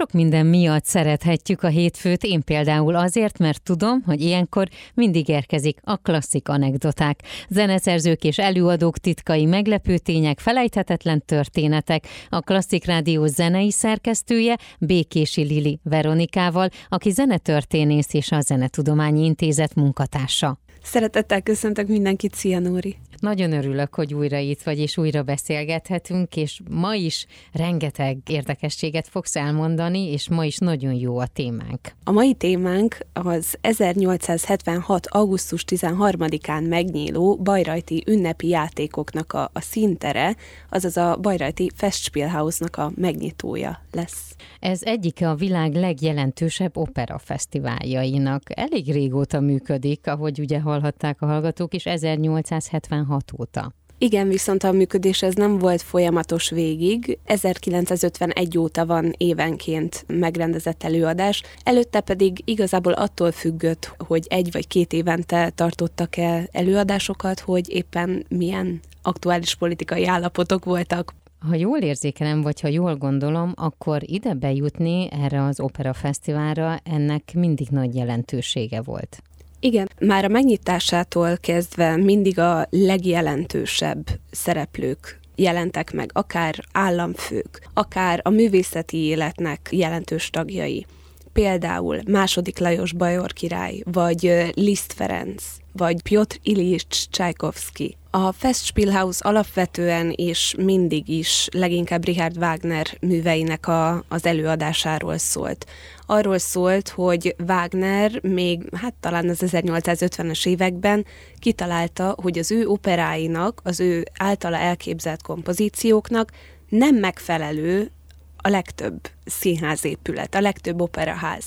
Sok minden miatt szerethetjük a hétfőt, én például azért, mert tudom, hogy ilyenkor mindig érkezik a klasszik anekdoták. Zeneszerzők és előadók titkai meglepő tények, felejthetetlen történetek. A Klasszik Rádió zenei szerkesztője Békési Lili Veronikával, aki zenetörténész és a Zenetudományi Intézet munkatársa. Szeretettel köszöntök mindenkit, szia Nóri! Nagyon örülök, hogy újra itt vagy, és újra beszélgethetünk, és ma is rengeteg érdekességet fogsz elmondani, és ma is nagyon jó a témánk. A mai témánk az 1876. augusztus 13-án megnyíló bajrajti ünnepi játékoknak a, a színtere, azaz a bajrajti Festspielhausnak a megnyitója lesz. Ez egyike a világ legjelentősebb operafesztiváljainak. Elég régóta működik, ahogy ugye hallhatták a hallgatók, és 1876 óta. Igen, viszont a működés ez nem volt folyamatos végig. 1951 óta van évenként megrendezett előadás, előtte pedig igazából attól függött, hogy egy vagy két évente tartottak-e előadásokat, hogy éppen milyen aktuális politikai állapotok voltak. Ha jól érzékelem, vagy ha jól gondolom, akkor ide bejutni erre az opera fesztiválra ennek mindig nagy jelentősége volt. Igen, már a megnyitásától kezdve mindig a legjelentősebb szereplők jelentek meg, akár államfők, akár a művészeti életnek jelentős tagjai. Például második Lajos Bajor király, vagy Liszt Ferenc, vagy Piotr Ilyich Csajkovszki. A Festspielhaus alapvetően és mindig is leginkább Richard Wagner műveinek a, az előadásáról szólt. Arról szólt, hogy Wagner még, hát talán az 1850-es években kitalálta, hogy az ő operáinak, az ő általa elképzelt kompozícióknak nem megfelelő a legtöbb színházépület, a legtöbb operaház.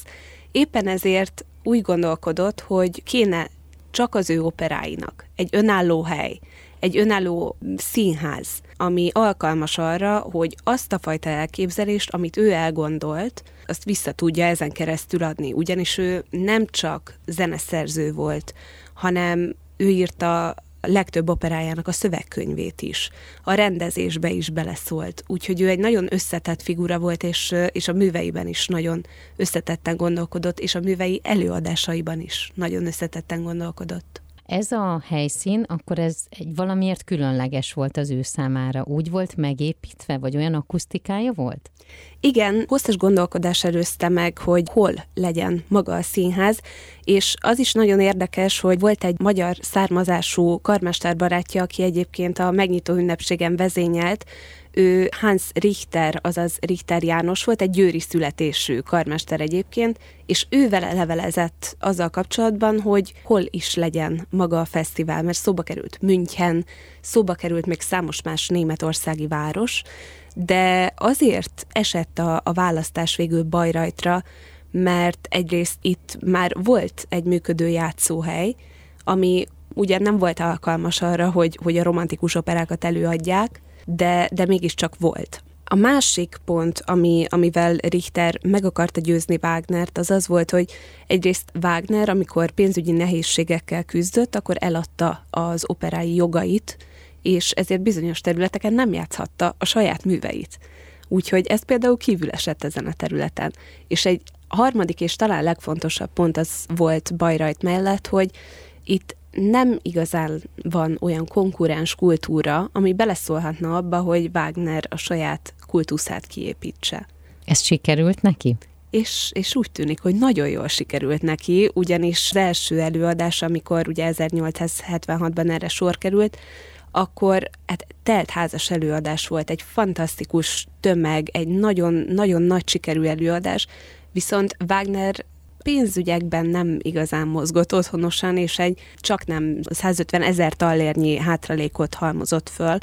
Éppen ezért úgy gondolkodott, hogy kéne csak az ő operáinak egy önálló hely, egy önálló színház, ami alkalmas arra, hogy azt a fajta elképzelést, amit ő elgondolt, azt vissza tudja ezen keresztül adni. Ugyanis ő nem csak zeneszerző volt, hanem ő írta legtöbb operájának a szövegkönyvét is. A rendezésbe is beleszólt. Úgyhogy ő egy nagyon összetett figura volt, és, és a műveiben is nagyon összetetten gondolkodott, és a művei előadásaiban is nagyon összetetten gondolkodott. Ez a helyszín, akkor ez egy valamiért különleges volt az ő számára. Úgy volt megépítve, vagy olyan akusztikája volt? Igen, hosszas gondolkodás előzte meg, hogy hol legyen maga a színház, és az is nagyon érdekes, hogy volt egy magyar származású karmesterbarátja, aki egyébként a megnyitó ünnepségen vezényelt, ő Hans Richter, azaz Richter János volt, egy győri születésű karmester egyébként, és ő vele levelezett azzal kapcsolatban, hogy hol is legyen maga a fesztivál, mert szóba került München, szóba került még számos más németországi város, de azért esett a, a választás végül Bajrajtra, mert egyrészt itt már volt egy működő játszóhely, ami ugye nem volt alkalmas arra, hogy, hogy a romantikus operákat előadják, de, de mégiscsak volt. A másik pont, ami, amivel Richter meg akarta győzni Wagnert, az az volt, hogy egyrészt Wagner, amikor pénzügyi nehézségekkel küzdött, akkor eladta az operái jogait, és ezért bizonyos területeken nem játszhatta a saját műveit. Úgyhogy ez például kívül esett ezen a területen. És egy harmadik és talán legfontosabb pont az volt Bajrajt mellett, hogy itt nem igazán van olyan konkurens kultúra, ami beleszólhatna abba, hogy Wagner a saját kultuszát kiépítse. Ez sikerült neki? és, és úgy tűnik, hogy nagyon jól sikerült neki, ugyanis az első előadás, amikor ugye 1876-ban erre sor került, akkor hát telt házas előadás volt, egy fantasztikus tömeg, egy nagyon-nagyon nagy sikerű előadás, viszont Wagner pénzügyekben nem igazán mozgott otthonosan, és egy csak nem 150 ezer tallérnyi hátralékot halmozott föl,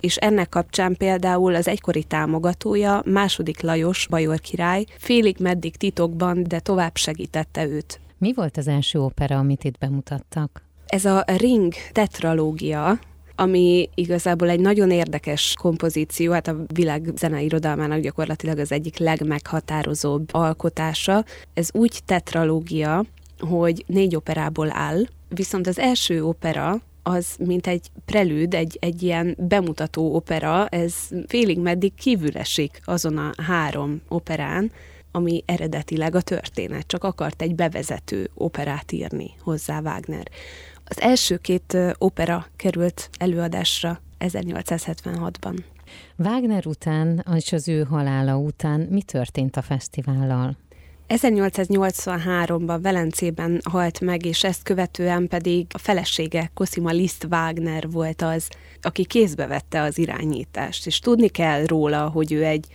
és ennek kapcsán például az egykori támogatója, második Lajos Bajor király, félig meddig titokban, de tovább segítette őt. Mi volt az első opera, amit itt bemutattak? Ez a Ring tetralógia, ami igazából egy nagyon érdekes kompozíció, hát a világ zeneirodalmának gyakorlatilag az egyik legmeghatározóbb alkotása. Ez úgy tetralógia, hogy négy operából áll, viszont az első opera, az mint egy prelűd, egy, egy ilyen bemutató opera, ez félig meddig kívül esik azon a három operán, ami eredetileg a történet, csak akart egy bevezető operát írni hozzá Wagner. Az első két opera került előadásra 1876-ban. Wagner után és az ő halála után mi történt a fesztivállal? 1883-ban Velencében halt meg, és ezt követően pedig a felesége Cosima Liszt Wagner volt az, aki kézbe vette az irányítást. És tudni kell róla, hogy ő egy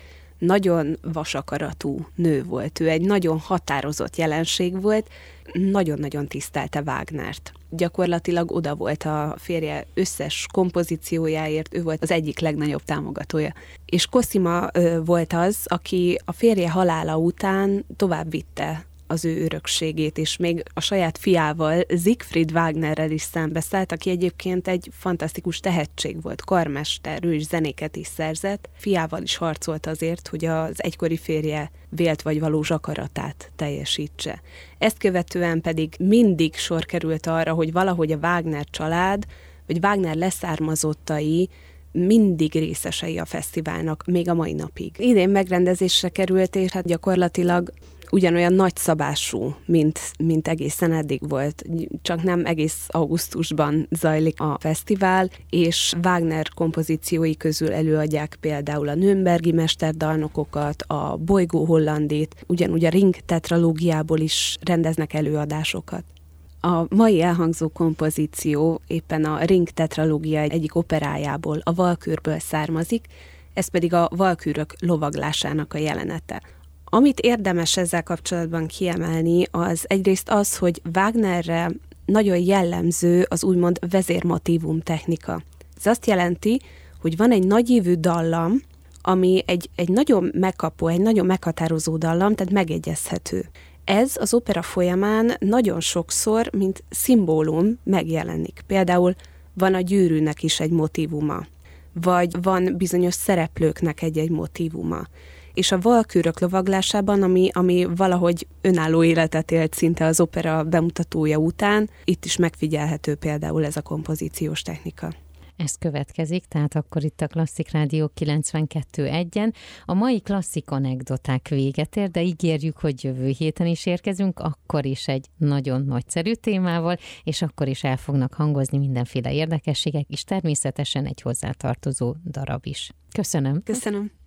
nagyon vasakaratú nő volt, ő egy nagyon határozott jelenség volt, nagyon-nagyon tisztelte Wagnert. Gyakorlatilag oda volt a férje összes kompozíciójáért, ő volt az egyik legnagyobb támogatója. És Cosima volt az, aki a férje halála után tovább vitte az ő örökségét, és még a saját fiával, Siegfried Wagnerrel is szembeszállt, aki egyébként egy fantasztikus tehetség volt, karmester, ő is zenéket is szerzett. Fiával is harcolt azért, hogy az egykori férje vélt vagy valós akaratát teljesítse. Ezt követően pedig mindig sor került arra, hogy valahogy a Wagner család, vagy Wagner leszármazottai mindig részesei a fesztiválnak, még a mai napig. Idén megrendezésre került, és hát gyakorlatilag ugyanolyan nagyszabású, mint, mint egészen eddig volt. Csak nem egész augusztusban zajlik a fesztivál, és Wagner kompozíciói közül előadják például a Nürnbergi mesterdalnokokat, a Bolygó Hollandét, ugyanúgy a Ring tetralógiából is rendeznek előadásokat. A mai elhangzó kompozíció éppen a Ring tetralógia egyik operájából, a Valkűrből származik, ez pedig a Valkűrök lovaglásának a jelenete. Amit érdemes ezzel kapcsolatban kiemelni, az egyrészt az, hogy Wagnerre nagyon jellemző az úgymond vezérmotívum technika. Ez azt jelenti, hogy van egy nagyívű dallam, ami egy, egy nagyon megkapó, egy nagyon meghatározó dallam, tehát megegyezhető. Ez az opera folyamán nagyon sokszor, mint szimbólum megjelenik. Például van a gyűrűnek is egy motívuma, vagy van bizonyos szereplőknek egy-egy motívuma és a valkűrök lovaglásában, ami, ami valahogy önálló életet élt szinte az opera bemutatója után, itt is megfigyelhető például ez a kompozíciós technika. Ez következik, tehát akkor itt a Klasszik Rádió 92.1-en. A mai klasszik anekdoták véget ér, de ígérjük, hogy jövő héten is érkezünk, akkor is egy nagyon nagyszerű témával, és akkor is el fognak hangozni mindenféle érdekességek, és természetesen egy hozzátartozó darab is. Köszönöm. Köszönöm.